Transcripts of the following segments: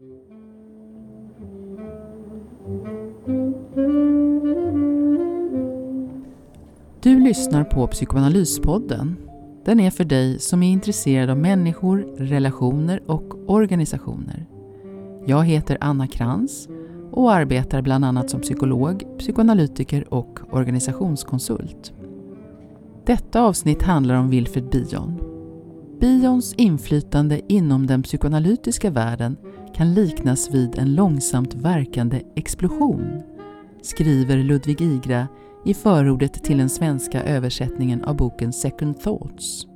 Du lyssnar på Psykoanalyspodden. Den är för dig som är intresserad av människor, relationer och organisationer. Jag heter Anna Krantz och arbetar bland annat som psykolog, psykoanalytiker och organisationskonsult. Detta avsnitt handlar om Wilfred Bion. Bions inflytande inom den psykoanalytiska världen kan liknas vid en långsamt verkande explosion, skriver Ludvig Igra i förordet till den svenska översättningen av boken Second Thoughts.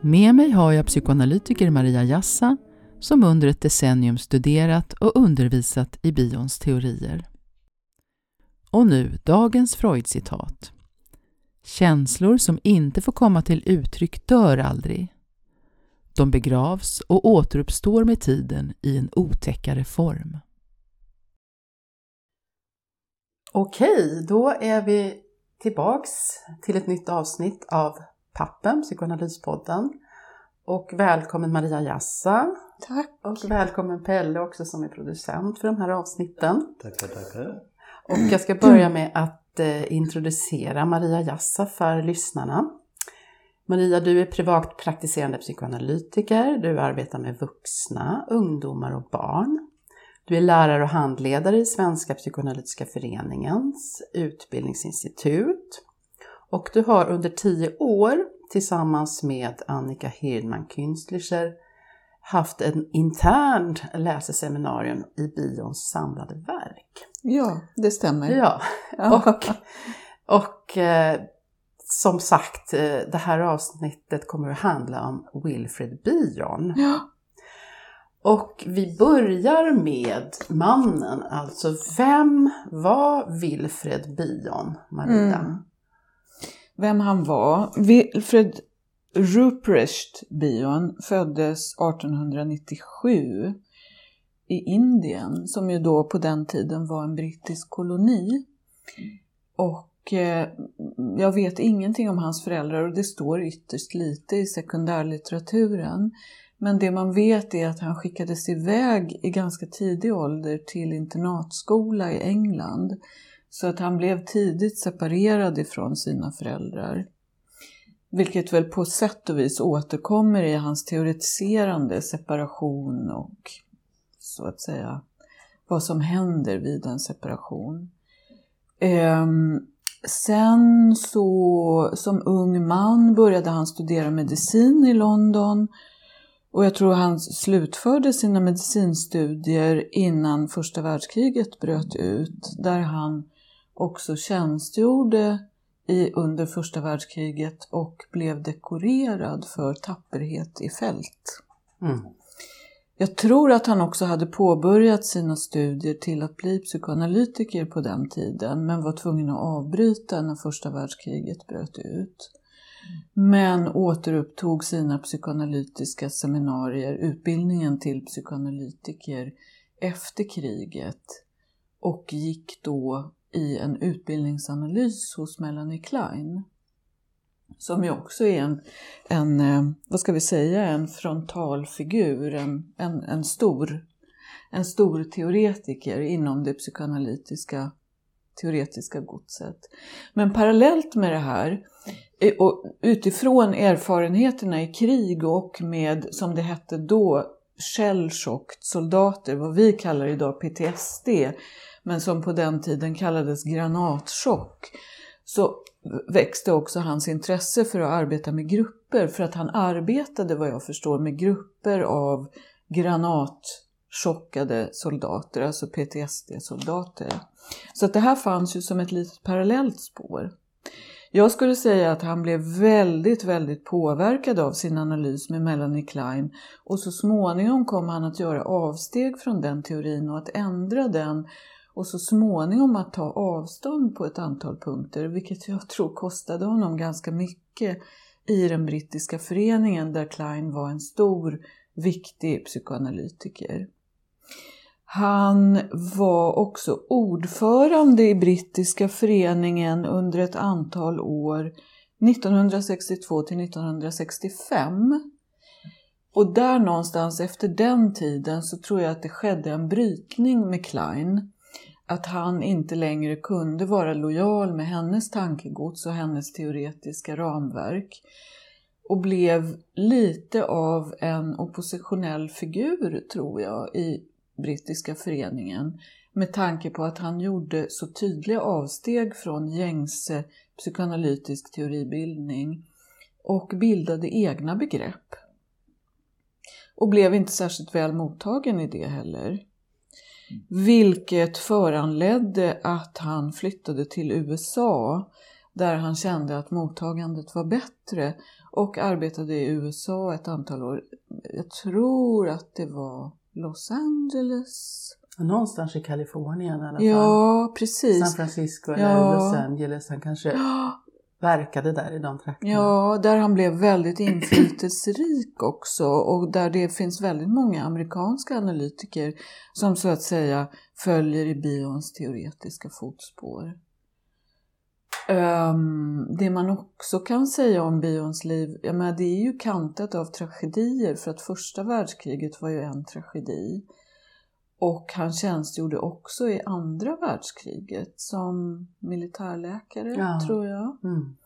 Med mig har jag psykoanalytiker Maria Jassa som under ett decennium studerat och undervisat i bions teorier. Och nu dagens Freud-citat. Känslor som inte får komma till uttryck dör aldrig. De begravs och återuppstår med tiden i en otäckare form. Okej, då är vi tillbaks till ett nytt avsnitt av Pappen, Psykoanalyspodden. Och välkommen Maria Jassa. Tack. Och välkommen Pelle också som är producent för de här avsnitten. Tackar, tackar. Och jag ska börja med att eh, introducera Maria Jassa för lyssnarna. Maria, du är privatpraktiserande psykoanalytiker. Du arbetar med vuxna, ungdomar och barn. Du är lärare och handledare i Svenska psykoanalytiska föreningens utbildningsinstitut. Och du har under tio år tillsammans med Annika Hirdman Künstlicher haft en intern läseseminarium i bions samlade verk. Ja, det stämmer. Ja, och, och eh, som sagt, eh, det här avsnittet kommer att handla om Wilfred Bion. Ja. Och vi börjar med mannen, alltså vem var Wilfred Bion, Maria? Mm. Vem han var? Wilfred Ruprecht Bion föddes 1897 i Indien, som ju då på den tiden var en brittisk koloni. Och eh, jag vet ingenting om hans föräldrar och det står ytterst lite i sekundärlitteraturen. Men det man vet är att han skickades iväg i ganska tidig ålder till internatskola i England. Så att han blev tidigt separerad ifrån sina föräldrar. Vilket väl på sätt och vis återkommer i hans teoretiserande separation och så att säga vad som händer vid en separation. Ehm, sen så som ung man började han studera medicin i London och jag tror han slutförde sina medicinstudier innan första världskriget bröt ut, där han också tjänstgjorde i, under första världskriget och blev dekorerad för tapperhet i fält. Mm. Jag tror att han också hade påbörjat sina studier till att bli psykoanalytiker på den tiden, men var tvungen att avbryta när första världskriget bröt ut. Men återupptog sina psykoanalytiska seminarier, utbildningen till psykoanalytiker efter kriget och gick då i en utbildningsanalys hos Melanie Klein som ju också är en, en eh, vad ska vi säga, en frontalfigur, en, en, en, stor, en stor teoretiker inom det psykoanalytiska teoretiska godset. Men parallellt med det här eh, och utifrån erfarenheterna i krig och med, som det hette då, shellshocked soldater, vad vi kallar idag PTSD, men som på den tiden kallades granatchock, så växte också hans intresse för att arbeta med grupper, för att han arbetade, vad jag förstår, med grupper av granatchockade soldater, alltså PTSD-soldater. Så att det här fanns ju som ett litet parallellt spår. Jag skulle säga att han blev väldigt, väldigt påverkad av sin analys med Melanie Klein och så småningom kom han att göra avsteg från den teorin och att ändra den och så småningom att ta avstånd på ett antal punkter, vilket jag tror kostade honom ganska mycket i den brittiska föreningen där Klein var en stor, viktig psykoanalytiker. Han var också ordförande i brittiska föreningen under ett antal år, 1962 till 1965. Och där någonstans efter den tiden så tror jag att det skedde en brytning med Klein. Att han inte längre kunde vara lojal med hennes tankegods och hennes teoretiska ramverk. Och blev lite av en oppositionell figur, tror jag, i brittiska föreningen. Med tanke på att han gjorde så tydliga avsteg från gängse psykoanalytisk teoribildning och bildade egna begrepp. Och blev inte särskilt väl mottagen i det heller. Vilket föranledde att han flyttade till USA där han kände att mottagandet var bättre och arbetade i USA ett antal år. Jag tror att det var Los Angeles. Någonstans i Kalifornien i alla fall. Ja, precis. San Francisco eller Ja. Los Angeles. Han kanske verkade där i de trakterna. Ja, där han blev väldigt inflytelserik också och där det finns väldigt många amerikanska analytiker som så att säga följer i bions teoretiska fotspår. Um, det man också kan säga om bions liv, jag menar, det är ju kantat av tragedier för att första världskriget var ju en tragedi. Och han tjänstgjorde också i andra världskriget som militärläkare, Ja. tror jag. Mm.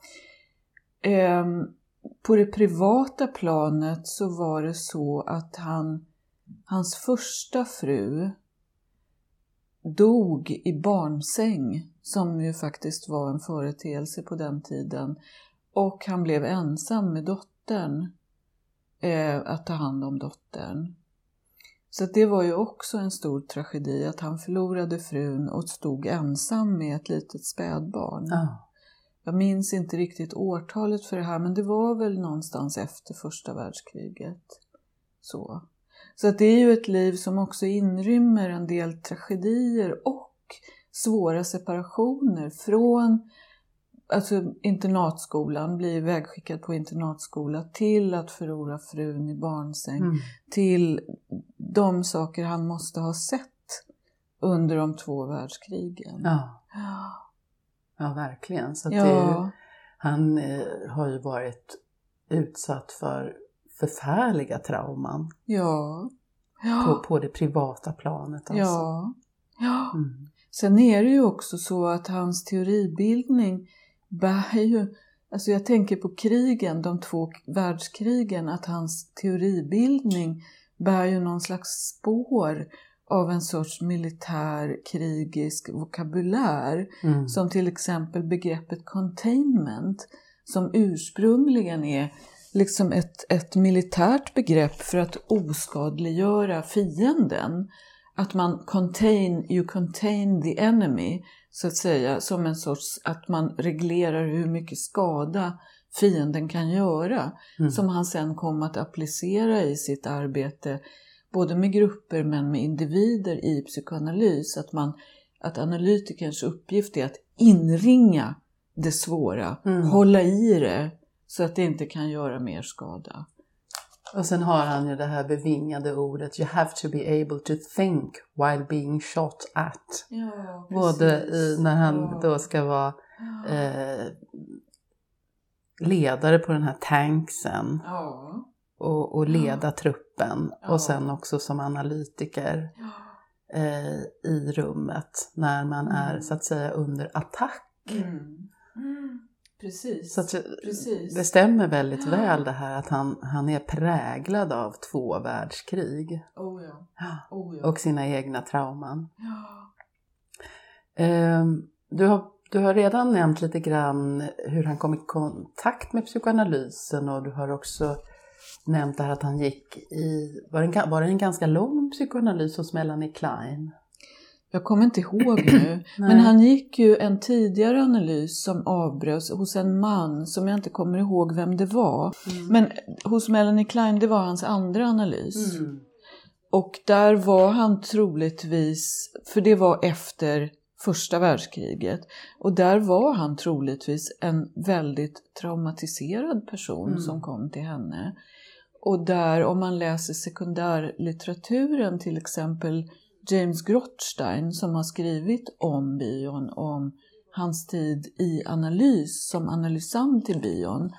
Ehm, på det privata planet så var det så att han, hans första fru dog i barnsäng, som ju faktiskt var en företeelse på den tiden. Och han blev ensam med dottern, eh, att ta hand om dottern. Så det var ju också en stor tragedi att han förlorade frun och stod ensam med ett litet spädbarn. Ja. Jag minns inte riktigt årtalet för det här, men det var väl någonstans efter första världskriget. Så, så att det är ju ett liv som också inrymmer en del tragedier och svåra separationer från alltså internatskolan, bli vägskickad på internatskola, till att förlora frun i barnsäng, Mm. till de saker han måste ha sett under de två världskrigen. Ja. ja, verkligen. Så att det ja. han eh, har ju varit utsatt för förfärliga trauman ja. ja. på, på det privata planet. Alltså. Ja. ja. Mm. Sen är det ju också så att hans teoribildning bär ju, alltså jag tänker på krigen, de två världskrigen, att hans teoribildning bär ju någon slags spår av en sorts militär krigisk vokabulär. Mm. Som till exempel begreppet containment som ursprungligen är liksom ett, ett militärt begrepp för att oskadliggöra fienden. Att man contain, you contain the enemy, så att säga, som en sorts, att man reglerar hur mycket skada fienden kan göra. Mm. Som han sen kom att applicera i sitt arbete, både med grupper men med individer i psykoanalys. Att, man, att analytikerns uppgift är att inringa det svåra, Mm. hålla i det så att det inte kan göra mer skada. Och sen har han ju det här bevingade ordet You have to be able to think while being shot at. Ja, Både i, när han Ja. då ska vara eh, ledare på den här tanksen Ja. och, och leda truppen och sen också som analytiker eh, i rummet när man är Mm. så att säga under attack. Mm. Precis. Så att, Precis. det stämmer väldigt väl det här att han, han är präglad av två världskrig Oh ja. Oh ja. och sina egna trauman. ja. Ehm, Du har, du har redan nämnt lite grann hur han kom i kontakt med psykoanalysen och du har också nämnt det här att han gick i, var det en, var det en ganska lång psykoanalys hos Melanie Klein? Jag kommer inte ihåg nu, men han gick ju en tidigare analys som avbröts hos en man som jag inte kommer ihåg vem det var. Men hos Melanie Klein, det var hans andra analys. Mm. Och där var han troligtvis, för det var efter första världskriget, och där var han troligtvis en väldigt traumatiserad person Mm. som kom till henne. Och där, om man läser sekundärlitteraturen, till exempel James Grottstein som har skrivit om bion, om hans tid i analys som analysant i bion,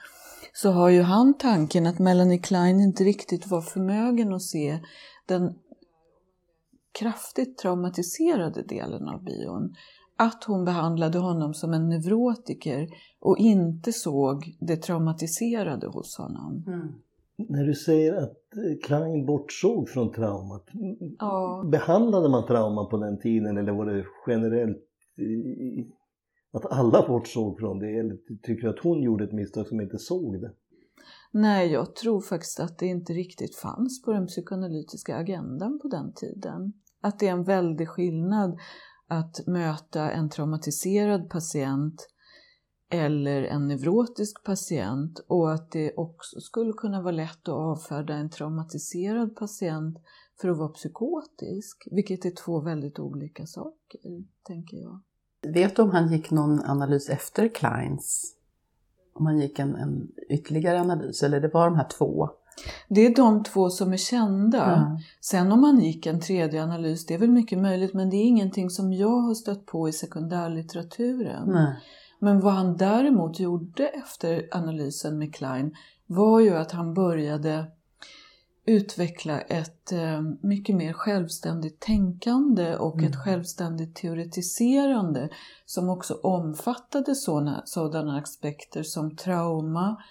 så har ju han tanken att Melanie Klein inte riktigt var förmögen att se den kraftigt traumatiserade delen av bion. Att hon behandlade honom som en neurotiker och inte såg det traumatiserade hos honom. Mm. När du säger att Klein bortsåg från traumat, Ja. behandlade man trauma på den tiden eller var det generellt att alla bortsåg från det? Eller tycker du att hon gjorde ett misstag som inte såg det? Nej, jag tror faktiskt att det inte riktigt fanns på den psykoanalytiska agendan på den tiden. Att det är en väldig skillnad att möta en traumatiserad patient eller en neurotisk patient och att det också skulle kunna vara lätt att avfärda en traumatiserad patient för att vara psykotisk, vilket är två väldigt olika saker, tänker jag. Vet du om han gick någon analys efter Kleins? Om han gick en, en ytterligare analys eller det var de här två? Det är de två som är kända. Ja. Sen om man gick en tredje analys, det är väl mycket möjligt, men det är ingenting som jag har stött på i sekundärlitteraturen. Nej. Men vad han däremot gjorde efter analysen med Klein var ju att han började utveckla ett eh, mycket mer självständigt tänkande och ett självständigt teoretiserande som också omfattade såna, sådana aspekter som trauma,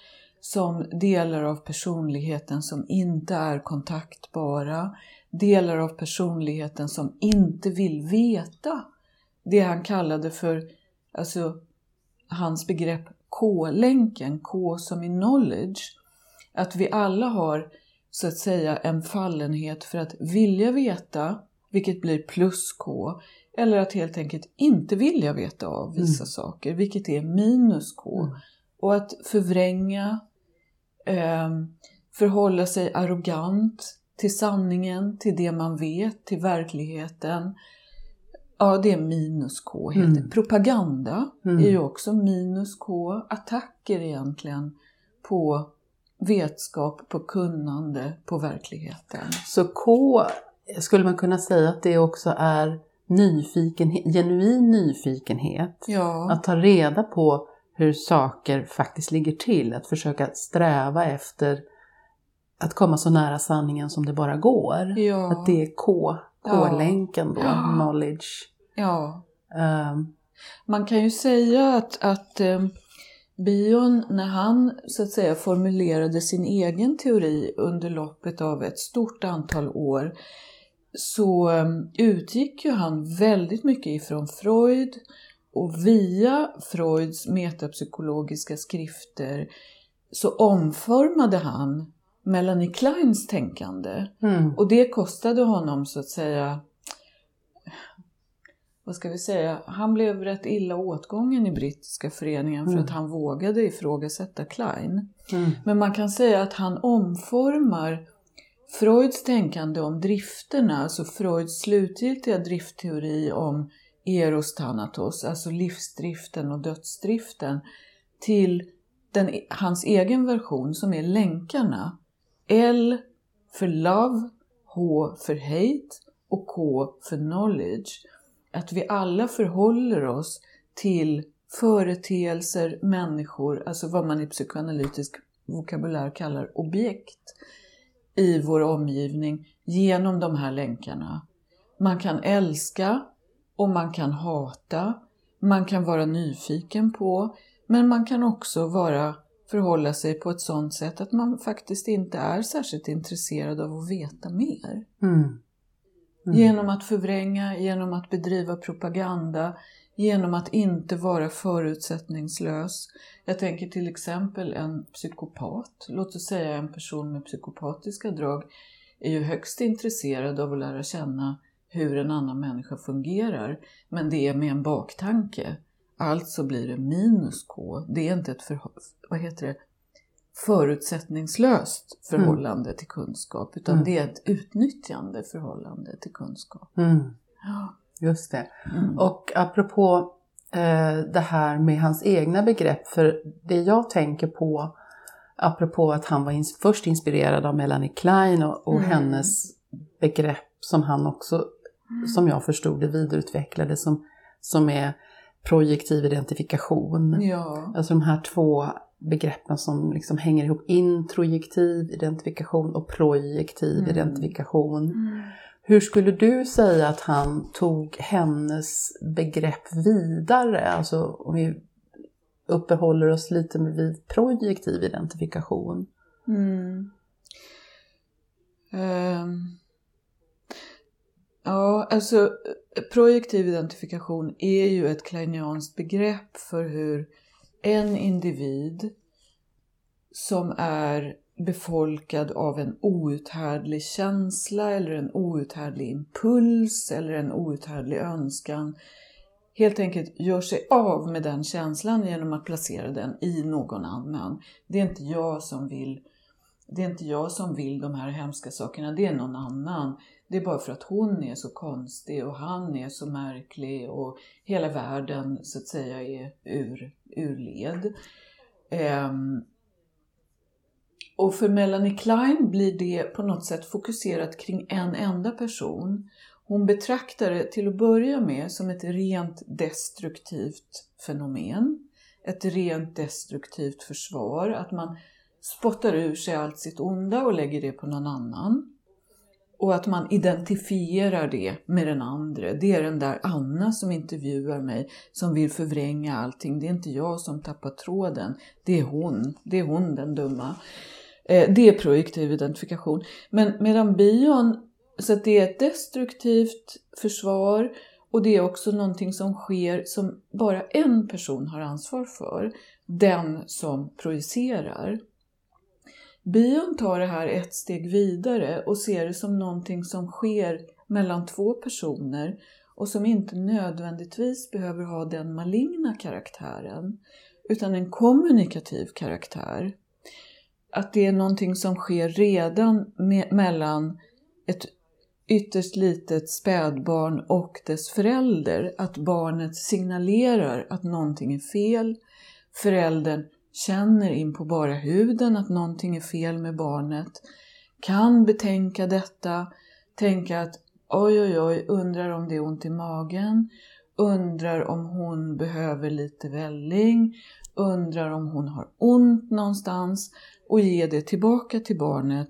som delar av personligheten som inte är kontaktbara, delar av personligheten som inte vill veta. Det han kallade för, alltså hans begrepp K-länken, K som i knowledge, att vi alla har så att säga en fallenhet för att vilja veta, vilket blir plus K, eller att helt enkelt inte vilja veta av vissa saker, vilket är minus K. Mm. Och att förvränga, eh, förhålla sig arrogant till sanningen, till det man vet, till verkligheten. Ja, det är minus K. Heter. Mm. Propaganda Mm. är ju också minus K. Attacker egentligen på vetskap, på kunnande, på verkligheten. Så K skulle man kunna säga att det också är nyfikenhet, genuin nyfikenhet. Ja, Att ta reda på hur saker faktiskt ligger till. Att försöka sträva efter att komma så nära sanningen som det bara går. ja, Att det är K, K-länken då, Ja. knowledge. ja. Ehm, Man kan ju säga att, att eh, Bion, när han så att säga formulerade sin egen teori under loppet av ett stort antal år, så eh, utgick ju han väldigt mycket ifrån Freud och via Freuds metapsykologiska skrifter så omformade han Melanie Kleins tänkande. mm, Och det kostade honom så att säga, vad ska vi säga, han blev rätt illa åtgången i brittiska föreningen för Mm. att han vågade ifrågasätta Klein. mm, Men man kan säga att han omformar Freuds tänkande om drifterna, alltså Freuds slutgiltiga driftteori om eros thanatos, alltså livsdriften och dödsdriften, till den, hans egen version som är länkarna. L för love, H för hate och K för knowledge. Att vi alla förhåller oss till företeelser, människor, alltså vad man i psykoanalytisk vokabulär kallar objekt i vår omgivning genom de här länkarna. Man kan älska och man kan hata, man kan vara nyfiken på, men man kan också vara, förhålla sig på ett sådant sätt att man faktiskt inte är särskilt intresserad av att veta mer. mm, Mm. Genom att förvränga, genom att bedriva propaganda, genom att inte vara förutsättningslös. Jag tänker till exempel en psykopat, låt oss säga en person med psykopatiska drag, är ju högst intresserad av att lära känna hur en annan människa fungerar, men det är med en baktanke. Alltså blir det minus K. Det är inte ett för, vad heter det, förutsättningslöst förhållande till kunskap, utan Mm. det är ett utnyttjande förhållande till kunskap. mm. Just det. Mm. Och apropå eh, det här med hans egna begrepp, för det jag tänker på, apropå att han var ins- först inspirerad av Melanie Klein och, och Mm. hennes begrepp som han också, som jag förstod det, vidareutvecklade som, som är projektiv identifikation. Ja. Alltså de här två begreppen som liksom hänger ihop. Introjektiv identifikation och projektiv Mm. identifikation. Hur skulle du säga att han tog hennes begrepp vidare? Alltså om vi uppehåller oss lite vid projektiv identifikation. Mm. Ehm ja, alltså eh, projektiv identifikation är ju ett kleinianskt begrepp för hur en individ som är befolkad av en outhärdlig känsla eller en outhärdlig impuls eller en outhärdlig önskan helt enkelt gör sig av med den känslan genom att placera den i någon annan. Det är inte jag som vill det är inte jag som vill de här hemska sakerna, det är någon annan. Det är bara för att hon är så konstig och han är så märklig och hela världen så att säga är ur, ur led. Um, och för Melanie Klein blir det på något sätt fokuserat kring en enda person. Hon betraktar det till att börja med som ett rent destruktivt fenomen. Ett rent destruktivt försvar, att man spottar ur sig allt sitt onda och lägger det på någon annan. Och att man identifierar det med den andra. Det är den där Anna som intervjuar mig som vill förvränga allting. Det är inte jag som tappar tråden. Det är hon. Det är hon den dumma. Eh, det är projektiv identifikation. Men medan bion, så att det är ett destruktivt försvar och det är också någonting som sker som bara en person har ansvar för. Den som projicerar. Bion tar det här ett steg vidare och ser det som någonting som sker mellan två personer och som inte nödvändigtvis behöver ha den maligna karaktären utan en kommunikativ karaktär. Att det är någonting som sker redan me- mellan ett ytterst litet spädbarn och dess förälder. Att barnet signalerar att någonting är fel. Föräldern känner in på bara huden att någonting är fel med barnet. Kan betänka detta, tänka att oj oj oj, undrar om det är ont i magen, undrar om hon behöver lite välling, undrar om hon har ont någonstans och ge det tillbaka till barnet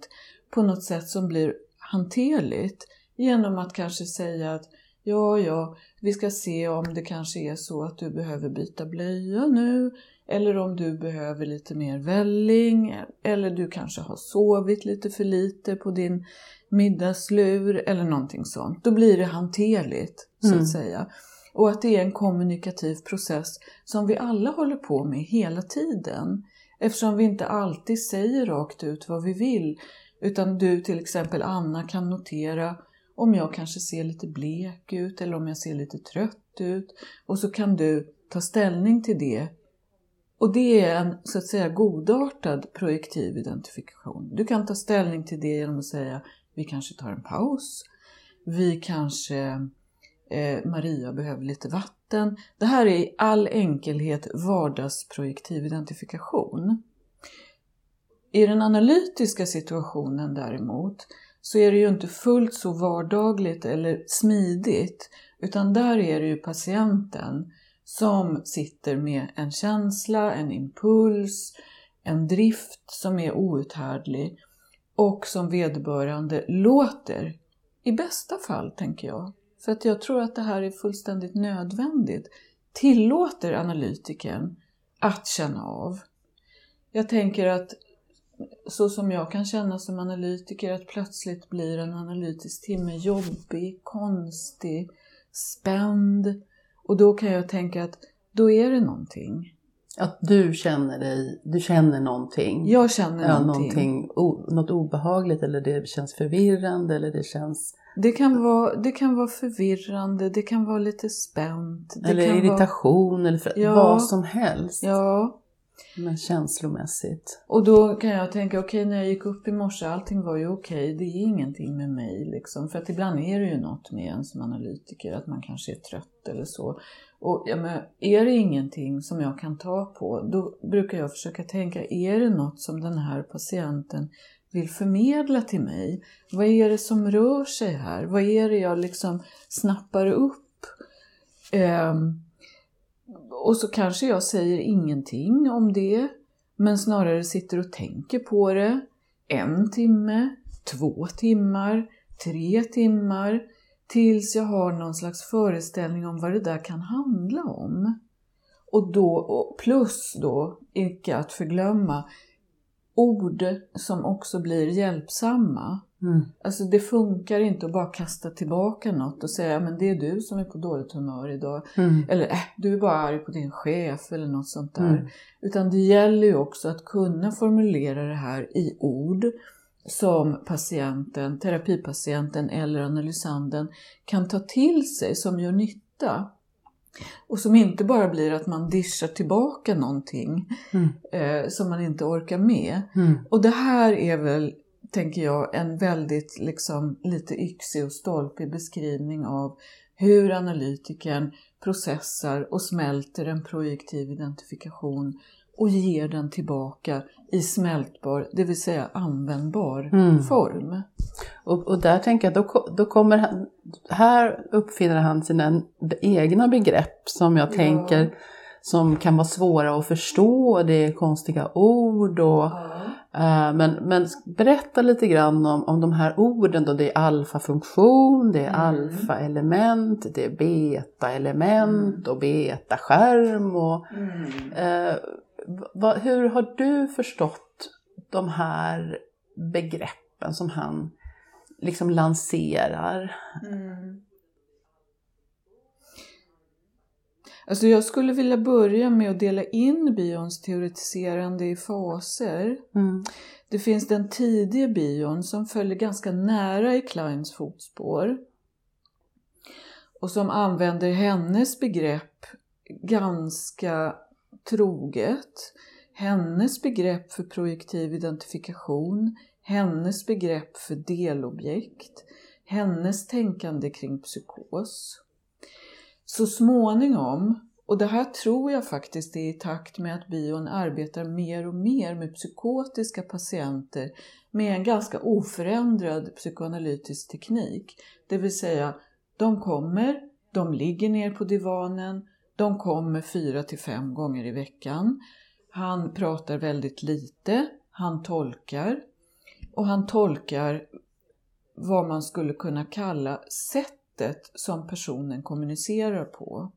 på något sätt som blir hanterligt genom att kanske säga att ja, ja, vi ska se om det kanske är så att du behöver byta blöja nu eller om du behöver lite mer välling eller du kanske har sovit lite för lite på din middagslur eller någonting sånt. Då blir det hanterligt så Mm. att säga. Och att det är en kommunikativ process som vi alla håller på med hela tiden. Eftersom vi inte alltid säger rakt ut vad vi vill. Utan du till exempel Anna kan notera om jag kanske ser lite blek ut eller om jag ser lite trött ut. Och så kan du ta ställning till det. Och det är en så att säga godartad projektiv identifikation. Du kan ta ställning till det genom att säga vi kanske tar en paus. Vi kanske eh, Maria behöver lite vatten. Det här är i all enkelhet vardagsprojektiv identifikation. I den analytiska situationen däremot så är det ju inte fullt så vardagligt eller smidigt utan där är det ju patienten som sitter med en känsla, en impuls, en drift som är outhärdlig och som vederbörande låter, i bästa fall tänker jag, för att jag tror att det här är fullständigt nödvändigt, tillåter analytikern att känna av. Jag tänker att så som jag kan känna som analytiker, att plötsligt blir en analytisk timme jobbig, konstig, spänd. Och då kan jag tänka att då är det någonting. Att du känner dig, du känner någonting. Jag känner ja, någonting. någonting något obehagligt eller det känns förvirrande eller det känns... Det, kan vara, det kan vara förvirrande, det kan vara lite spänt. Eller irritation eller för, Ja. vad som helst. Vara, ja, men känslomässigt. och då kan jag tänka, okej när jag gick upp i morse, allting var ju okej, det är ingenting med mig liksom. För att ibland är det ju något med en som analytiker, att man kanske är trött eller så. Och ja, men är det ingenting som jag kan ta på, då brukar jag försöka tänka, är det något som den här patienten vill förmedla till mig? Vad är det som rör sig här? Vad är det jag liksom snappar upp? Ehm, och så kanske jag säger ingenting om det. men snarare sitter och tänker på det en timme, två timmar, tre timmar tills jag har någon slags föreställning om vad det där kan handla om. Och då, plus då, icke att förglömma, ord som också blir hjälpsamma. Mm. Alltså det funkar inte att bara kasta tillbaka något och säga men det är du som är på dåligt humör idag. Mm. Eller äh, du är bara arg på din chef eller något sånt där. Mm. Utan det gäller ju också att kunna formulera det här i ord som patienten, terapipatienten eller analysanden kan ta till sig som gör nytta. Och som inte bara blir att man dischar tillbaka någonting Mm. eh, som man inte orkar med. Mm. Och det här är väl, tänker jag, en väldigt liksom lite yxig och stolpig beskrivning av hur analytikern processar och smälter en projektiv identifikation och ger den tillbaka i smältbar, det vill säga användbar Mm. form. Och, och där tänker jag, då, då kommer han, här uppfinner han sina egna begrepp som jag Ja. tänker som kan vara svåra att förstå, det är konstiga ord och eh, men, men berätta lite grann om, om de här orden då, det är alfafunktion, det är Mm. alfaelement, det är betaelement och betaskärm och Mm. Va, hur har du förstått de här begreppen som han liksom lanserar? Mm. Alltså jag skulle vilja börja med att dela in bions teoretiserande i faser. Mm. Det finns den tidiga bion som följer ganska nära i Kleins fotspår och som använder hennes begrepp ganska troget. Hennes begrepp för projektiv identifikation, hennes begrepp för delobjekt, hennes tänkande kring psykos. Så småningom, och det här tror jag faktiskt är i takt med att bion arbetar mer och mer med psykotiska patienter med en ganska oförändrad psykoanalytisk teknik. Det vill säga, de kommer, de ligger ner på divanen, de kommer fyra till fem gånger i veckan. Han pratar väldigt lite, han tolkar och han tolkar vad man skulle kunna kalla sättet som personen kommunicerar på.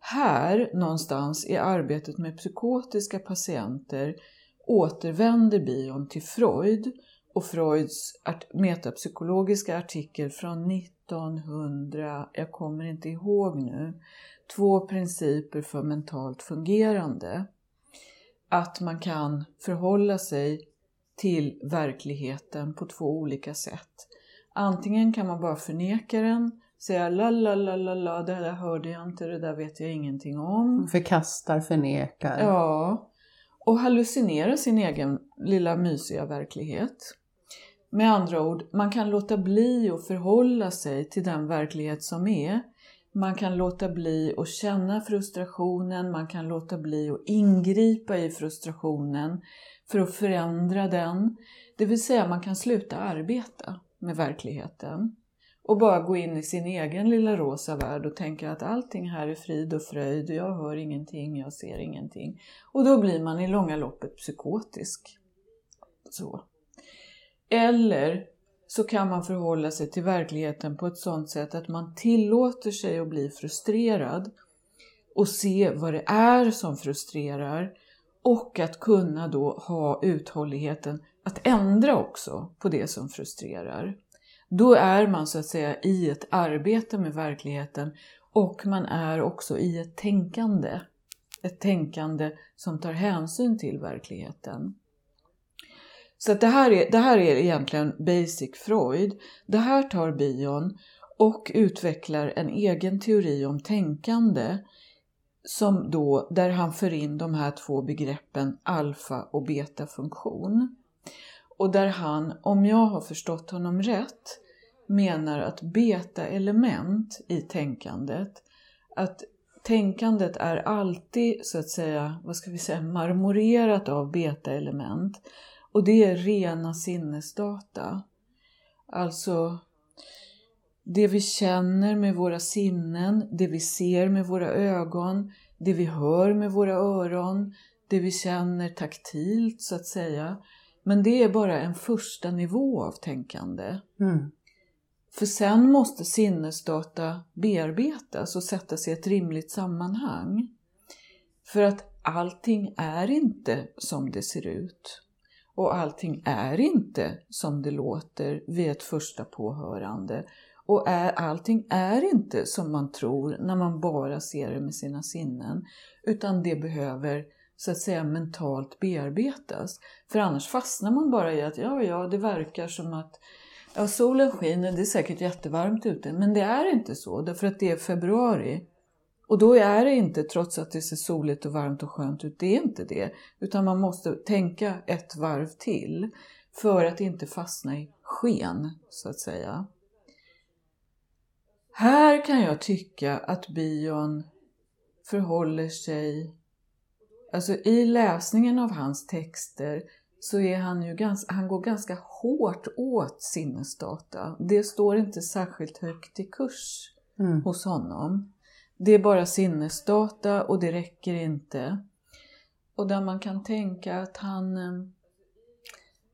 Här någonstans i arbetet med psykotiska patienter återvänder bion till Freud och Freuds metapsykologiska artikel från 1900, jag kommer inte ihåg nu, två principer för mentalt fungerande. Att man kan förhålla sig till verkligheten på två olika sätt. Antingen kan man bara förneka den, säga la la la la la, det där hörde jag inte, det där vet jag ingenting om. Förkastar, förnekar. Ja, och hallucinera sin egen lilla mysiga verklighet. Med andra ord, man kan låta bli att förhålla sig till den verklighet som är. Man kan låta bli att känna frustrationen, man kan låta bli att ingripa i frustrationen för att förändra den. Det vill säga, man kan sluta arbeta med verkligheten och bara gå in i sin egen lilla rosa värld och tänka att allting här är frid och fröjd, jag hör ingenting, jag ser ingenting. Och då blir man i långa loppet psykotisk. Så. Eller så kan man förhålla sig till verkligheten på ett sådant sätt att man tillåter sig att bli frustrerad och se vad det är som frustrerar och att kunna då ha uthålligheten att ändra också på det som frustrerar. Då är man så att säga i ett arbete med verkligheten och man är också i ett tänkande. Ett tänkande som tar hänsyn till verkligheten. Så att det, här är, det här är egentligen basic Freud. Det här tar Bion och utvecklar en egen teori om tänkande som då, där han för in de här två begreppen alfa och beta-funktion. Och där han, om jag har förstått honom rätt, menar att beta-element i tänkandet, att tänkandet är alltid så att säga, vad ska vi säga, marmorerat av beta-element. Och det är rena sinnesdata. Alltså det vi känner med våra sinnen, det vi ser med våra ögon, det vi hör med våra öron, det vi känner taktilt så att säga. Men det är bara en första nivå av tänkande. Mm. För sen måste sinnesdata bearbetas och sättas i ett rimligt sammanhang. För att allting är inte som det ser ut. Och allting är inte som det låter vid ett första påhörande. Och är, allting är inte som man tror när man bara ser det med sina sinnen. Utan det behöver så att säga mentalt bearbetas. För annars fastnar man bara i att ja, ja, det verkar som att ja, solen skiner, det är säkert jättevarmt ute. Men det är inte så, därför att det är februari. Och då är det inte, trots att det ser soligt och varmt och skönt ut, det är inte det. Utan man måste tänka ett varv till för att inte fastna i sken, så att säga. Här kan jag tycka att bion förhåller sig, alltså i läsningen av hans texter så är han ju ganska, han går ganska hårt åt sinnesdata. Det står inte särskilt högt i kurs Mm. hos honom. Det är bara sinnesdata och det räcker inte. Och där man kan tänka att han, eh,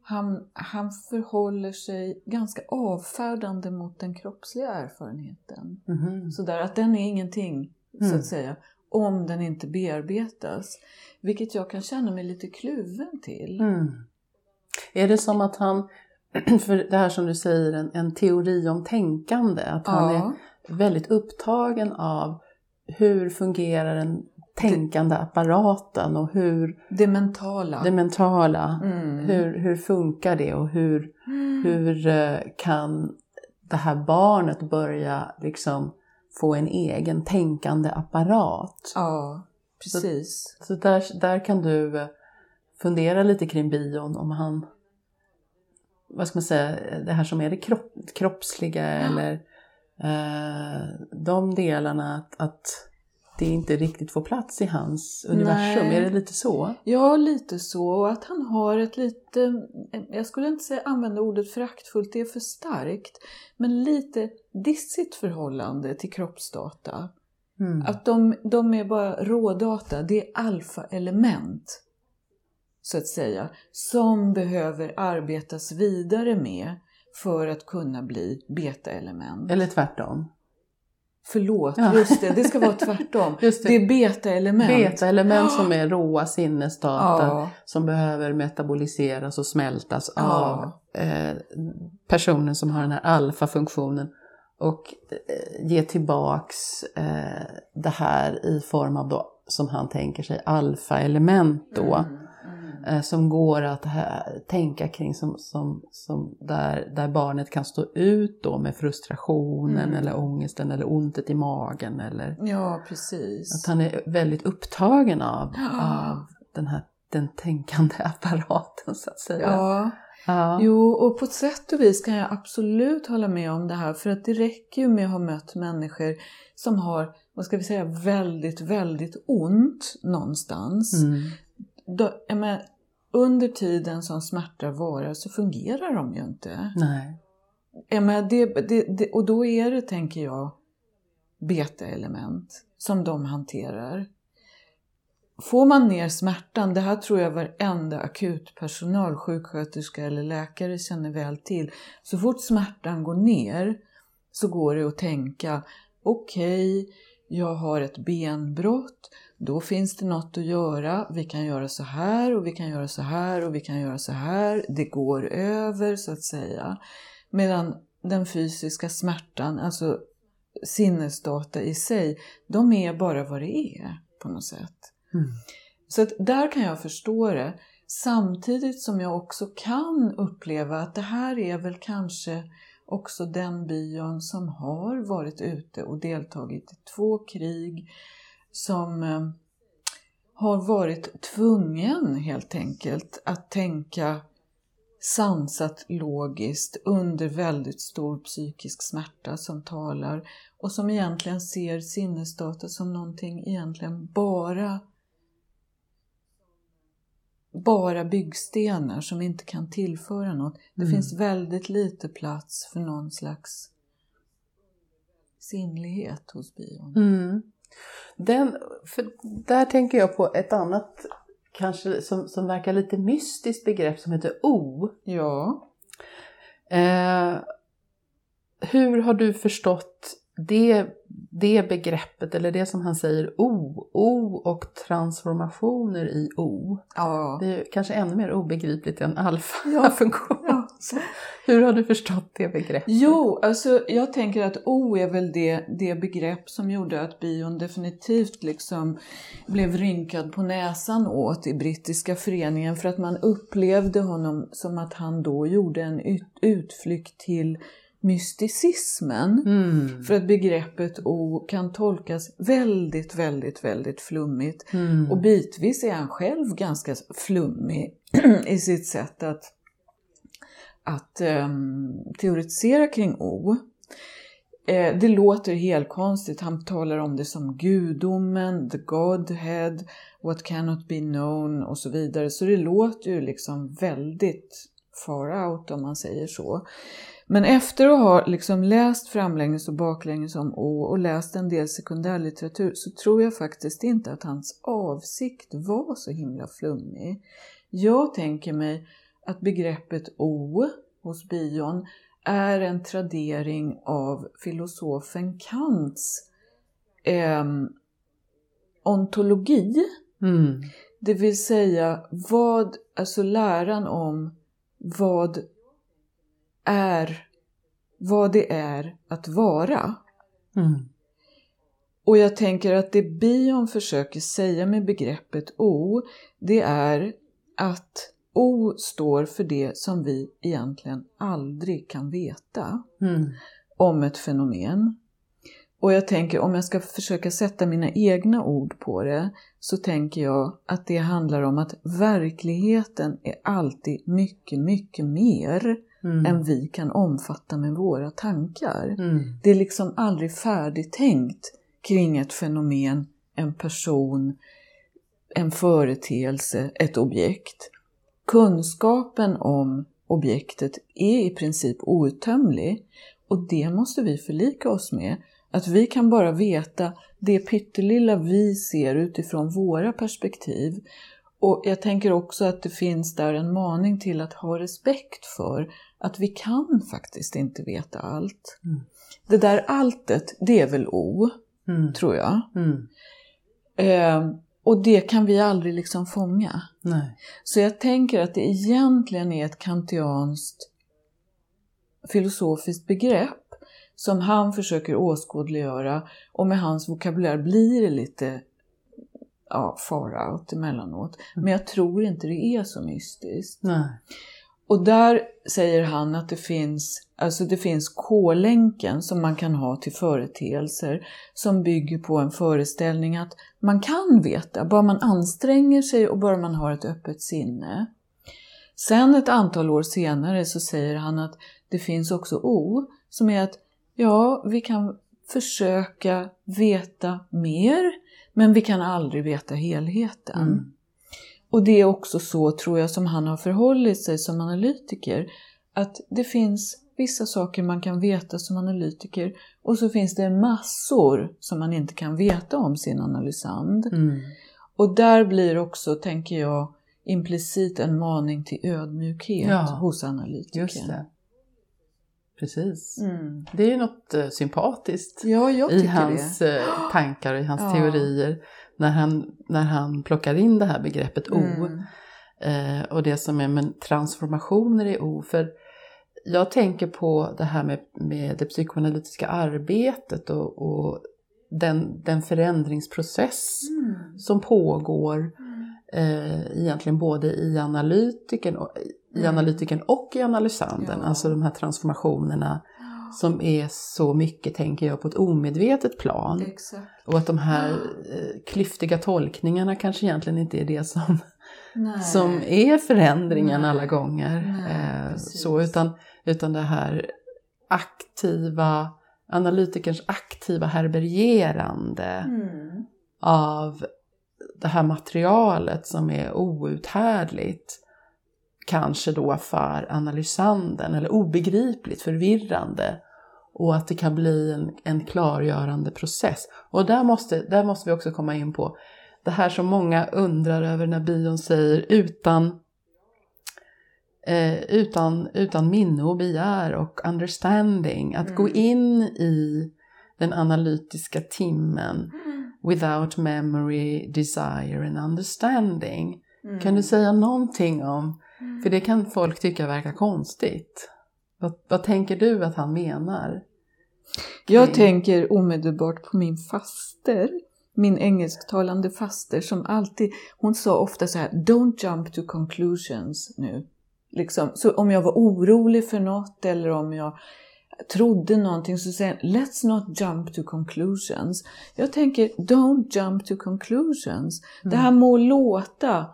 han, han förhåller sig ganska avfärdande mot den kroppsliga erfarenheten. Mhm. Sådär att den är ingenting, så Mm. att säga, om den inte bearbetas. Vilket jag kan känna mig lite kluven till. Mm. Är det som att han, för det här som du säger, en, en teori om tänkande, att han Ja, är väldigt upptagen av hur fungerar den tänkande apparaten och hur det mentala. det mentala, Mm. hur, hur funkar det och hur, Mm. hur eh, kan det här barnet börja liksom få en egen tänkande apparat? Ja, precis. Så där, där kan du eh, fundera lite kring bion om han, vad ska man säga, det här som är det kropp, kroppsliga eller eh, de delarna att, att det inte riktigt får plats i hans universum. Nej. Är det lite så? Ja, lite så. Och att han har ett lite, jag skulle inte säga använda ordet föraktfullt, det är för starkt, men lite dissigt förhållande till kroppsdata. Mm. Att de, de är bara rådata, det är alfa-element, så att säga, som behöver arbetas vidare med för att kunna bli beta-element. Eller tvärtom. Förlåt, Ja. just det, det ska vara tvärtom. Det. Det är beta-element. Beta-element som är råa sinnesdata Ja. som behöver metaboliseras och smältas Ja. av eh, personen som har den här alfa-funktionen och eh, ge tillbaks eh, det här i form av då, som han tänker sig, alfa-element då. Mm. Eh, Som går att här, tänka kring som, som, som där, där barnet kan stå ut då med frustrationen Mm. eller ångesten eller ontet i magen eller Ja, precis. att han är väldigt upptagen av, Ja. av den här den tänkande apparaten så att säga. Ja, Ja. jo, och på ett sätt och vis kan jag absolut hålla med om det här. För att det räcker ju med att ha mött människor som har, vad ska vi säga, väldigt, väldigt ont någonstans. Mm. Då, menar, under tiden som smärta varar så fungerar de ju inte. Nej. Menar, det, det, det, och då är det, tänker jag, beta-element som de hanterar. Får man ner smärtan, det här tror jag varenda akutpersonal, sjuksköterska eller läkare känner väl till. Så fort smärtan går ner så går det att tänka, okej, jag har ett benbrott, då finns det något att göra. Vi kan göra så här och vi kan göra så här och vi kan göra så här. Det går över så att säga. Medan den fysiska smärtan, alltså sinnesdata i sig, de är bara vad det är på något sätt. Mm. Så att där kan jag förstå det. Samtidigt som jag också kan uppleva att det här är väl kanske också den bion som har varit ute och deltagit i två krig som eh, har varit tvungen helt enkelt att tänka sansat logiskt under väldigt stor psykisk smärta som talar och som egentligen ser sinnesdata som någonting egentligen bara bara byggstenar som inte kan tillföra något. Det Mm. finns väldigt lite plats för någon slags sinnlighet hos bion. Mm. Den, för där tänker jag på ett annat kanske som, som verkar lite mystiskt begrepp som heter O. Ja. Eh, hur har du förstått det, det begreppet, eller det som han säger O, O och transformationer i O? Ja. Det är kanske ännu mer obegripligt än alfa-funktion. Ja. Hur har du förstått det begreppet? Jo, alltså jag tänker att O är väl det, det begrepp som gjorde att bion definitivt liksom blev rynkad på näsan åt i brittiska föreningen för att man upplevde honom som att han då gjorde en ut, utflykt till mysticismen. Mm. För att begreppet O kan tolkas väldigt, väldigt, väldigt flummigt. Mm. Och bitvis är han själv ganska flummig i sitt sätt att, att ehm, teoretisera kring O. Eh, det låter helt konstigt. Han talar om det som gudomen, the Godhead, what cannot be known och så vidare. Så det låter ju liksom väldigt far out om man säger så. Men efter att ha liksom läst framlänges och baklänges om O och läst en del sekundärlitteratur så tror jag faktiskt inte att hans avsikt var så himla flummig. Jag tänker mig att begreppet O hos Bion är en tradering av filosofen Kants eh, ontologi. Mm. Det vill säga vad, alltså läran om vad är, vad det är att vara. Mm. Och jag tänker att det Bion försöker säga med begreppet O, det är att O står för det som vi egentligen aldrig kan veta Mm. om ett fenomen. Och jag tänker om jag ska försöka sätta mina egna ord på det så tänker jag att det handlar om att verkligheten är alltid mycket, mycket mer Mm. än vi kan omfatta med våra tankar. Mm. Det är liksom aldrig färdigtänkt kring ett fenomen, en person, en företeelse, ett objekt. Kunskapen om objektet är i princip outtömlig och det måste vi förlika oss med. Att vi kan bara veta det pyttelilla vi ser utifrån våra perspektiv. Och jag tänker också att det finns där en maning till att ha respekt för att vi kan faktiskt inte veta allt. Mm. Det där alltet, det är väl O, Mm. tror jag. Mm. Eh, och det kan vi aldrig liksom fånga. Nej. Så jag tänker att det egentligen är ett kantianskt filosofiskt begrepp som han försöker åskådliggöra och med hans vokabulär blir det lite ja, far out emellanåt. Men jag tror inte det är så mystiskt. Nej. Och där säger han att det finns, alltså det finns K-länken som man kan ha till företeelser som bygger på en föreställning att man kan veta, bara man anstränger sig och bara man har ett öppet sinne. Sen ett antal år senare så säger han att det finns också O som är att ja, vi kan försöka veta mer men vi kan aldrig veta helheten. Mm. Och det är också så, tror jag, som han har förhållit sig som analytiker. Att det finns vissa saker man kan veta som analytiker och så finns det massor som man inte kan veta om sin analysand. Mm. Och där blir också, tänker jag, implicit en maning till ödmjukhet Ja, hos analytikern. Just det. Precis. Mm. Det är ju något eh, sympatiskt Ja, i hans det. eh, tankar och i hans Ja. teorier när han, när han plockar in det här begreppet O. Mm. Eh, och det som är med transformationer i O. För jag tänker på det här med, med det psykoanalytiska arbetet och, och den, den förändringsprocess Mm. som pågår eh, egentligen både i analytiken och, i Mm. analytiken och i analysanden. Ja. Alltså de här transformationerna som är så mycket, tänker jag, på ett omedvetet plan. Exakt. Och att de här eh, klyftiga tolkningarna kanske egentligen inte är det som, Nej. som är förändringen Nej. alla gånger. Nej, eh, så, utan, utan det här aktiva, analytikerns aktiva härbärgerande Mm. av det här materialet som är outhärdligt. Kanske då för analysanden eller obegripligt, förvirrande. Och att det kan bli en, en klargörande process. Och där måste, där måste vi också komma in på det här som många undrar över när bion säger utan eh, utan, utan minne och begär och understanding. Att gå in i den analytiska timmen without memory, desire and understanding. Kan du säga någonting om, för det kan folk tycka verkar konstigt. Vad, vad tänker du att han menar? Jag Okej. tänker omedelbart på min faster. Min engelsktalande faster som alltid, hon sa ofta så här, don't jump to conclusions nu. Liksom, så om jag var orolig för något eller om jag trodde någonting så säger han, let's not jump to conclusions. Jag tänker, don't jump to conclusions. Det här må låta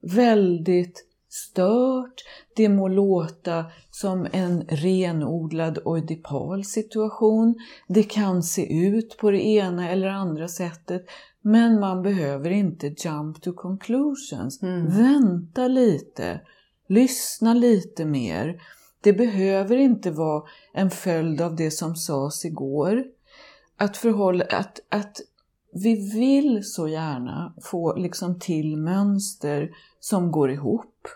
väldigt stört, det må låta som en renodlad oidipal situation. Det kan se ut på det ena eller andra sättet, men man behöver inte jump to conclusions. Vänta lite, lyssna lite mer. Det behöver inte vara en följd av det som sades igår. Att, förhålla, att, att vi vill så gärna få liksom till mönster som går ihop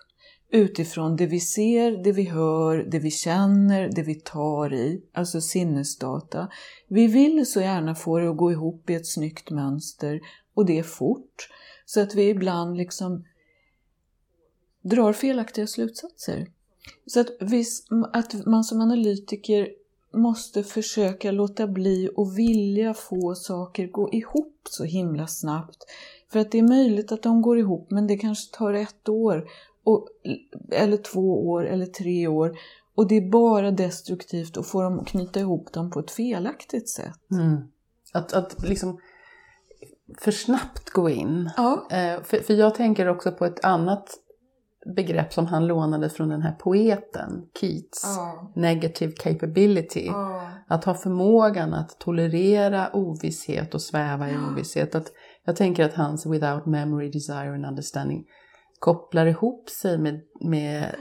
utifrån det vi ser, det vi hör, det vi känner, det vi tar i, alltså sinnesdata. Vi vill så gärna få det att gå ihop i ett snyggt mönster och det är fort. Så att vi ibland liksom drar felaktiga slutsatser. Så att, vi, att man som analytiker måste försöka låta bli och vilja få saker gå ihop så himla snabbt. För att det är möjligt att de går ihop men det kanske tar ett år, och, eller två år eller tre år. Och det är bara destruktivt att få dem att knyta ihop dem på ett felaktigt sätt. Att, att liksom för snabbt gå in. Ja. Eh, för, för jag tänker också på ett annat begrepp som han lånade från den här poeten, Keats. Ja. Negative capability. Att ha förmågan att tolerera ovisshet och sväva i ovisshet. Att, jag tänker att hans without memory, desire and understanding kopplar ihop sig med, med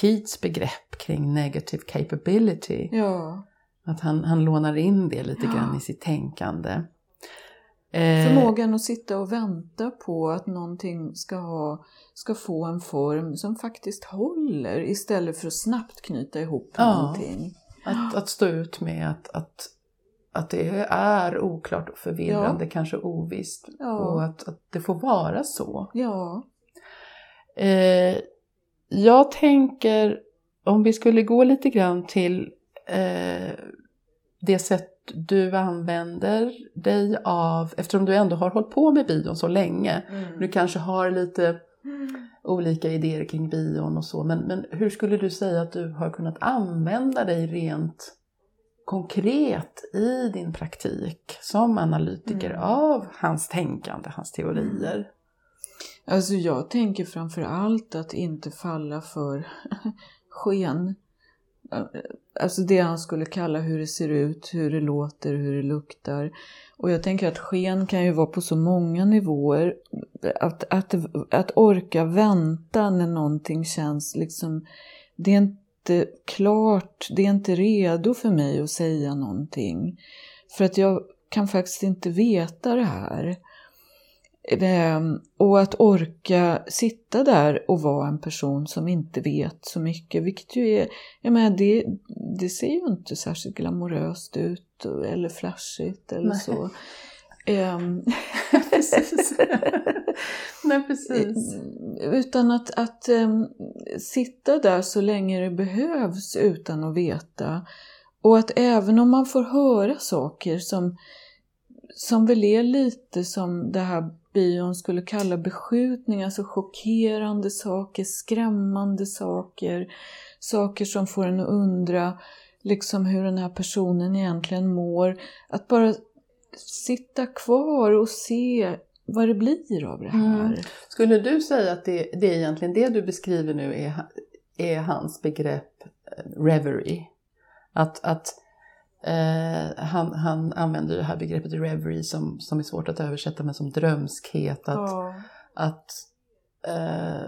Keats begrepp kring negative capability. ja. Att han, han lånar in det lite grann i sitt tänkande. Eh, Förmågan att sitta och vänta på att någonting ska, ha, ska få en form som faktiskt håller istället för att snabbt knyta ihop Ja. någonting. Att, att stå ut med att, att, att det är oklart och förvirrande, kanske ovisst. Ja. Och att, att det får vara så. Ja. Eh, jag tänker, om vi skulle gå lite grann till eh, det sätt du använder dig av, eftersom du ändå har hållit på med bion så länge. Du kanske har lite olika idéer kring bion och så, men, men hur skulle du säga att du har kunnat använda dig rent konkret i din praktik som analytiker av hans tänkande, hans teorier? Alltså jag tänker framför allt att inte falla för sken. Alltså det han skulle kalla hur det ser ut, hur det låter, hur det luktar. Och jag tänker att sken kan ju vara på så många nivåer. Att, att, att orka vänta när någonting känns liksom... Det är inte klart, det är inte redo för mig att säga någonting. För att jag kan faktiskt inte veta det här. Ehm, Och att orka sitta där och vara en person som inte vet så mycket, vilket ju är, jag menar, det, det ser ju inte särskilt glamoröst ut eller flashigt eller Nej. så. Ehm, precis. Nej, precis. utan att, att ehm, sitta där så länge det behövs utan att veta. Och att även om man får höra saker som, som väl är lite som det här bion skulle kalla beskjutning, alltså chockerande saker, skrämmande saker, saker som får en att undra liksom hur den här personen egentligen mår. Att bara sitta kvar och se vad det blir av det här. Mm. Skulle du säga att det, det är egentligen det du beskriver nu är, är hans begrepp eh, reverie? Att, att eh, han, han använder det här begreppet reverie som, som är svårt att översätta men som drömskhet. Att, Ja. att eh,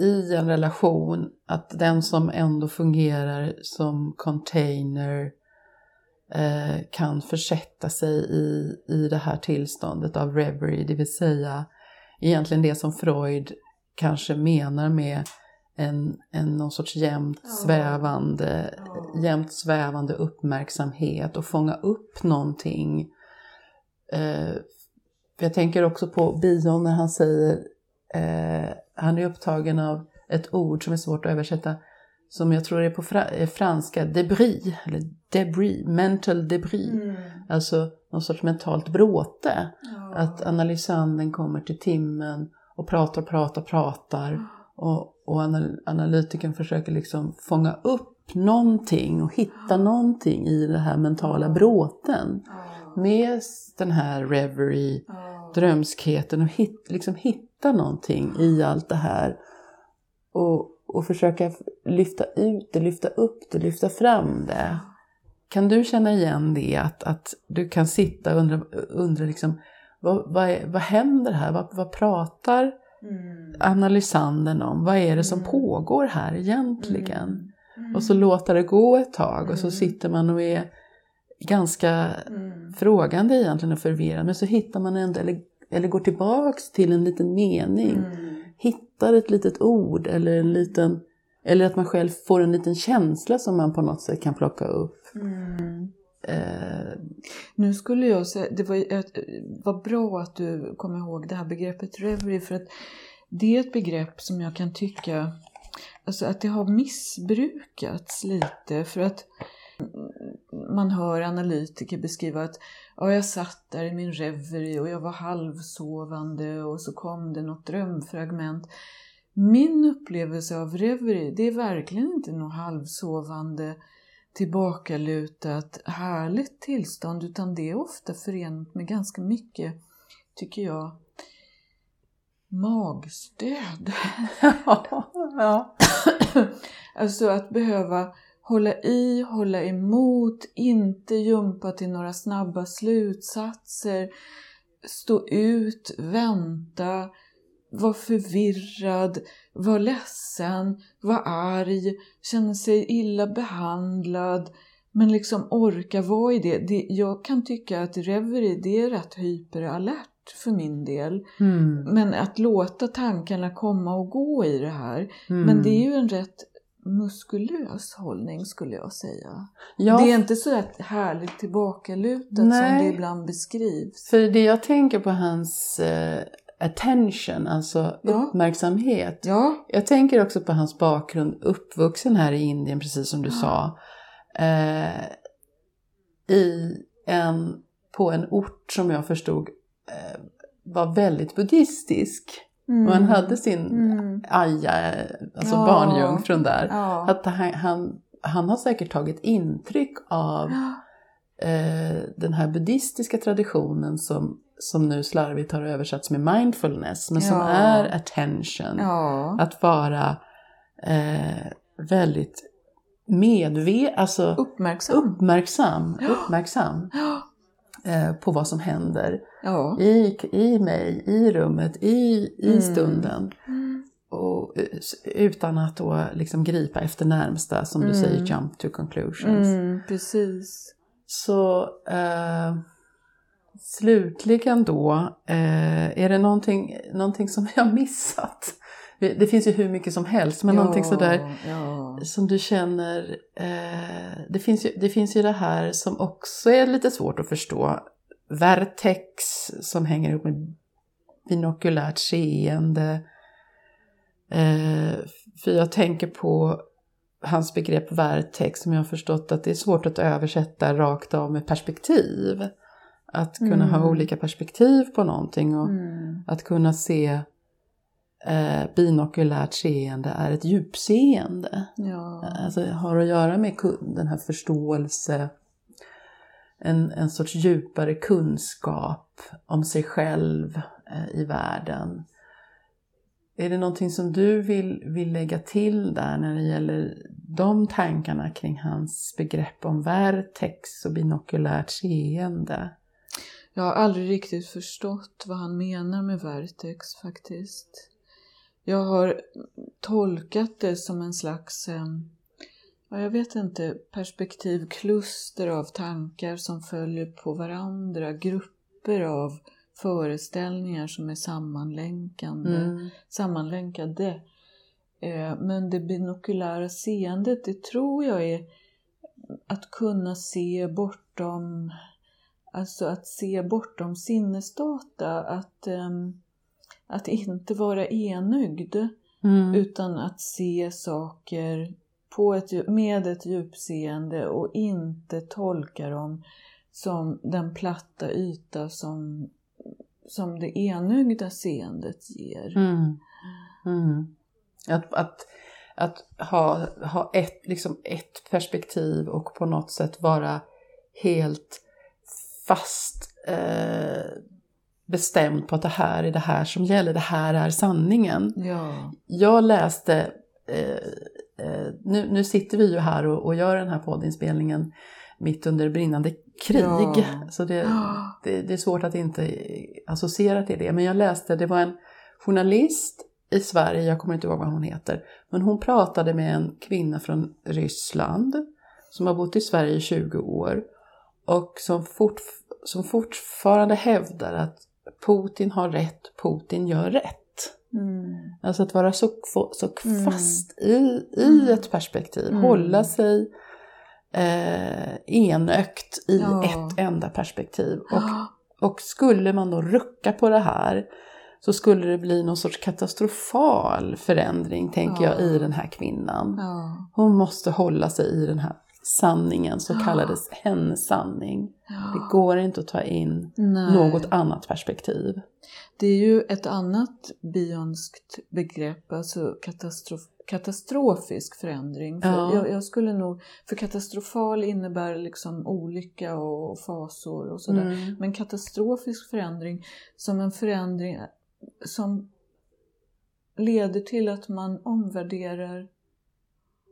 i en relation att den som ändå fungerar som container eh, kan försätta sig i, i det här tillståndet av reverie, det vill säga egentligen det som Freud kanske menar med en, en någon sorts jämnt svävande, jämnt svävande uppmärksamhet och fånga upp någonting. Eh, jag tänker också på Bion när han säger, eh, han är upptagen av ett ord som är svårt att översätta, som jag tror är på fra, franska, debris, eller debris, mental debris. Mm. Alltså någon sorts mentalt bråte. Ja. Att analysanden kommer till timmen och pratar, pratar, pratar. Och, och analytikern försöker liksom fånga upp någonting och hitta någonting i den här mentala bråten. Med den här reverie, drömskheten och hit, liksom hitta någonting i allt det här. Och, och försöka lyfta ut det, lyfta upp det, lyfta fram det. Kan du känna igen det? Att, att du kan sitta och undra, undra liksom, vad, vad, är, vad händer här? Vad, vad pratar mm. analysanden om? Vad är det som mm. pågår här egentligen? Mm. mm. Och så låta det gå ett tag och så mm. sitter man och är ganska mm. frågande egentligen och förvirrad. Men så hittar man ändå, eller, eller går tillbaks till en liten mening. Hittar ett litet ord eller en liten eller att man själv får en liten känsla som man på något sätt kan plocka upp. Eh. Nu skulle jag säga, det var, eh, var bra att du kom ihåg det här begreppet reverie för att det är ett begrepp som jag kan tycka alltså att det har missbrukats lite för att man hör analytiker beskriva att ja, jag satt där i min reverie och jag var halvsovande och så kom det något drömfragment. Min upplevelse av reverie, det är verkligen inte något halvsovande, tillbakalutat, härligt tillstånd utan det är ofta förenat med ganska mycket, tycker jag, magstöd. ja. alltså att behöva hålla i, hålla emot, inte jumpa till några snabba slutsatser, stå ut, vänta, var förvirrad, var ledsen, var arg, känna sig illa behandlad men liksom orka vara i det. det jag kan tycka att reverie det är rätt hyperalert för min del. Mm. Men att låta tankarna komma och gå i det här. Mm. Men det är ju en rätt muskulös hållning skulle jag säga. Ja. Det är inte så härligt tillbakalutat Nej. som det ibland beskrivs. För det jag tänker på hans eh, attention, alltså ja. uppmärksamhet. Ja. Jag tänker också på hans bakgrund, uppvuxen här i Indien, precis som du ja. sa. Eh, I en, på en ort som jag förstod eh, var väldigt buddhistisk. Mm. Och han hade sin mm. aja, alltså ja. barnjungfrun där. Ja. Att han, han, han har säkert tagit intryck av eh, den här buddhistiska traditionen som som nu slarvigt har översatts med mindfulness, men som ja. är attention. Ja. Att vara eh, väldigt medveten, alltså uppmärksam, uppmärksam, ja. uppmärksam eh, på vad som händer i, i mig, i rummet, i, i mm. stunden. Mm. Och, eh, utan att då liksom gripa efter närmsta, som du mm. säger, jump to conclusions. Mm, precis. Så eh, Slutligen då, eh, är det någonting, någonting som jag har missat? Det finns ju hur mycket som helst, men ja, någonting sådär ja. som du känner... Eh, det, finns ju, det finns ju det här som också är lite svårt att förstå. Vertex som hänger ihop med binokulärt seende. Eh, för jag tänker på hans begrepp vertex som jag har förstått att det är svårt att översätta rakt av med perspektiv. Att kunna mm. ha olika perspektiv på någonting och mm. att kunna se eh, binokulärt seende är ett djupseende. Ja. Alltså har att göra med den här förståelse, en, en sorts djupare kunskap om sig själv eh, i världen. Är det någonting som du vill, vill lägga till där när det gäller de tankarna kring hans begrepp om vertex och binokulärt seende? Jag har aldrig riktigt förstått vad han menar med vertex faktiskt. Jag har tolkat det som en slags eh, ja, jag vet inte, perspektivkluster av tankar som följer på varandra, grupper av föreställningar som är sammanlänkande, Mm. sammanlänkade. Eh, Men det binokulära seendet, det tror jag är att kunna se bortom, alltså att se bortom sinnesdata, att, ehm, att inte vara enögd Mm. utan att se saker på ett, med ett djupseende och inte tolka dem som den platta yta som, som det enögda seendet ger. Mm. Mm. Att, att, att ha, ha ett, liksom ett perspektiv och på något sätt vara helt fast eh, bestämd på att det här är det här som gäller, det här är sanningen. Ja. Jag läste, eh, eh, nu, nu sitter vi ju här och, och gör den här poddinspelningen mitt under brinnande krig. Ja. Så det, det, det är svårt att inte associera till det. Men jag läste, det var en journalist i Sverige, jag kommer inte ihåg vad hon heter, men hon pratade med en kvinna från Ryssland som har bott i Sverige i 20 år och som, fort, som fortfarande hävdar att Putin har rätt, Putin gör rätt. Mm. Alltså att vara så, så Mm. fast i, i Mm. ett perspektiv, Mm. hålla sig eh, enögt i Ja. ett enda perspektiv. Och, och skulle man då rucka på det här så skulle det bli någon sorts katastrofal förändring, tänker jag, Ja. i den här kvinnan. Ja. Hon måste hålla sig i den här sanningen, så Ja. kallades hennes sanning. Ja. Det går inte att ta in Nej. något annat perspektiv. Det är ju ett annat bionskt begrepp, alltså katastrof, katastrofisk förändring. För Ja. jag, jag skulle nog, för katastrofal innebär liksom olycka och fasor och sådär. Mm. Men katastrofisk förändring som en förändring som leder till att man omvärderar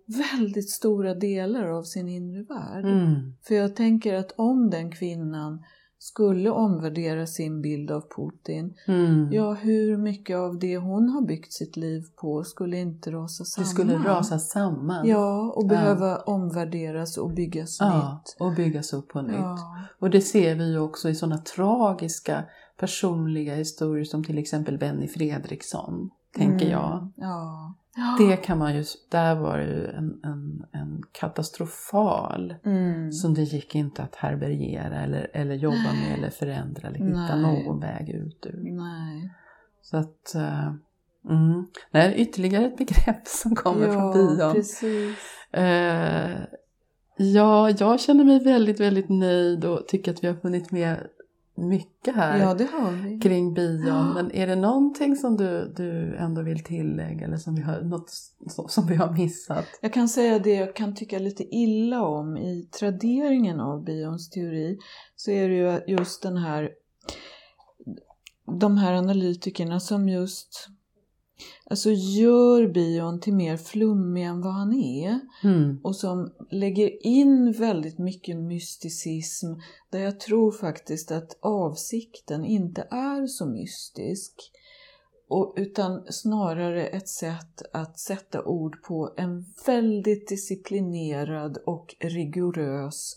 väldigt stora delar av sin inre värld. Mm. För jag tänker att om den kvinnan skulle omvärdera sin bild av Putin, Mm. ja hur mycket av det hon har byggt sitt liv på skulle inte rasa Det samman? skulle rasa samman. Ja, och Ja. behöva omvärderas och byggas Ja, nytt. och byggas upp på nytt. Ja. Och det ser vi ju också i sådana tragiska personliga historier som till exempel Benny Fredriksson, tänker Mm. jag. Ja. Det kan man ju, där var det ju en, en, en katastrofal Mm. som det gick inte att härbärgera eller, eller jobba med eller förändra eller hitta Nej. någon väg ut ur. Nej. Så att, eh, mm. det är ytterligare ett begrepp som kommer ja, från bion. precis. Eh, ja, jag känner mig väldigt, väldigt nöjd och tycker att vi har funnit med mycket här Ja, det har vi. kring bion. Men är det någonting som du, du ändå vill tillägga eller som vi har, något som- som vi har missat? Jag kan säga det jag kan tycka lite illa om i traderingen av bions teori så är det ju just den här de här analytikerna som just alltså gör bion till mer flummig än vad han är Mm. och som lägger in väldigt mycket mysticism där jag tror faktiskt att avsikten inte är så mystisk och, utan snarare ett sätt att sätta ord på en väldigt disciplinerad och rigorös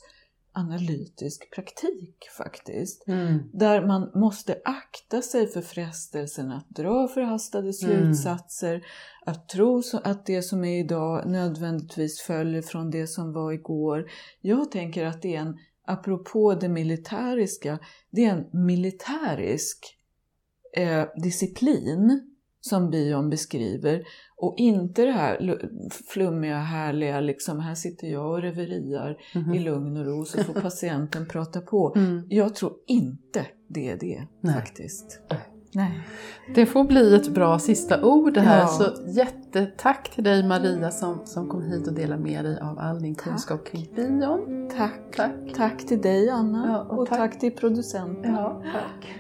analytisk praktik faktiskt. Mm. Där man måste akta sig för frestelsen att dra förhastade slutsatser, att tro att det som är idag nödvändigtvis följer från det som var igår. Jag tänker att det är en, apropå det militäriska, det är en militärisk eh, disciplin som bion beskriver och inte det här lu- flummiga, härliga, liksom här sitter jag och reveriar Mhm. i lugn och ro så får patienten prata på. Mm. Jag tror inte det är det Nej. faktiskt. Nej. Det får bli ett bra sista ord det här. Ja. Så jättetack till dig Maria som, som kom hit och delade med dig av all din Tack. kunskap kring bion. Tack. Tack. Tack till dig Anna Ja, och och, tack- tack. till producenten. Ja, tack.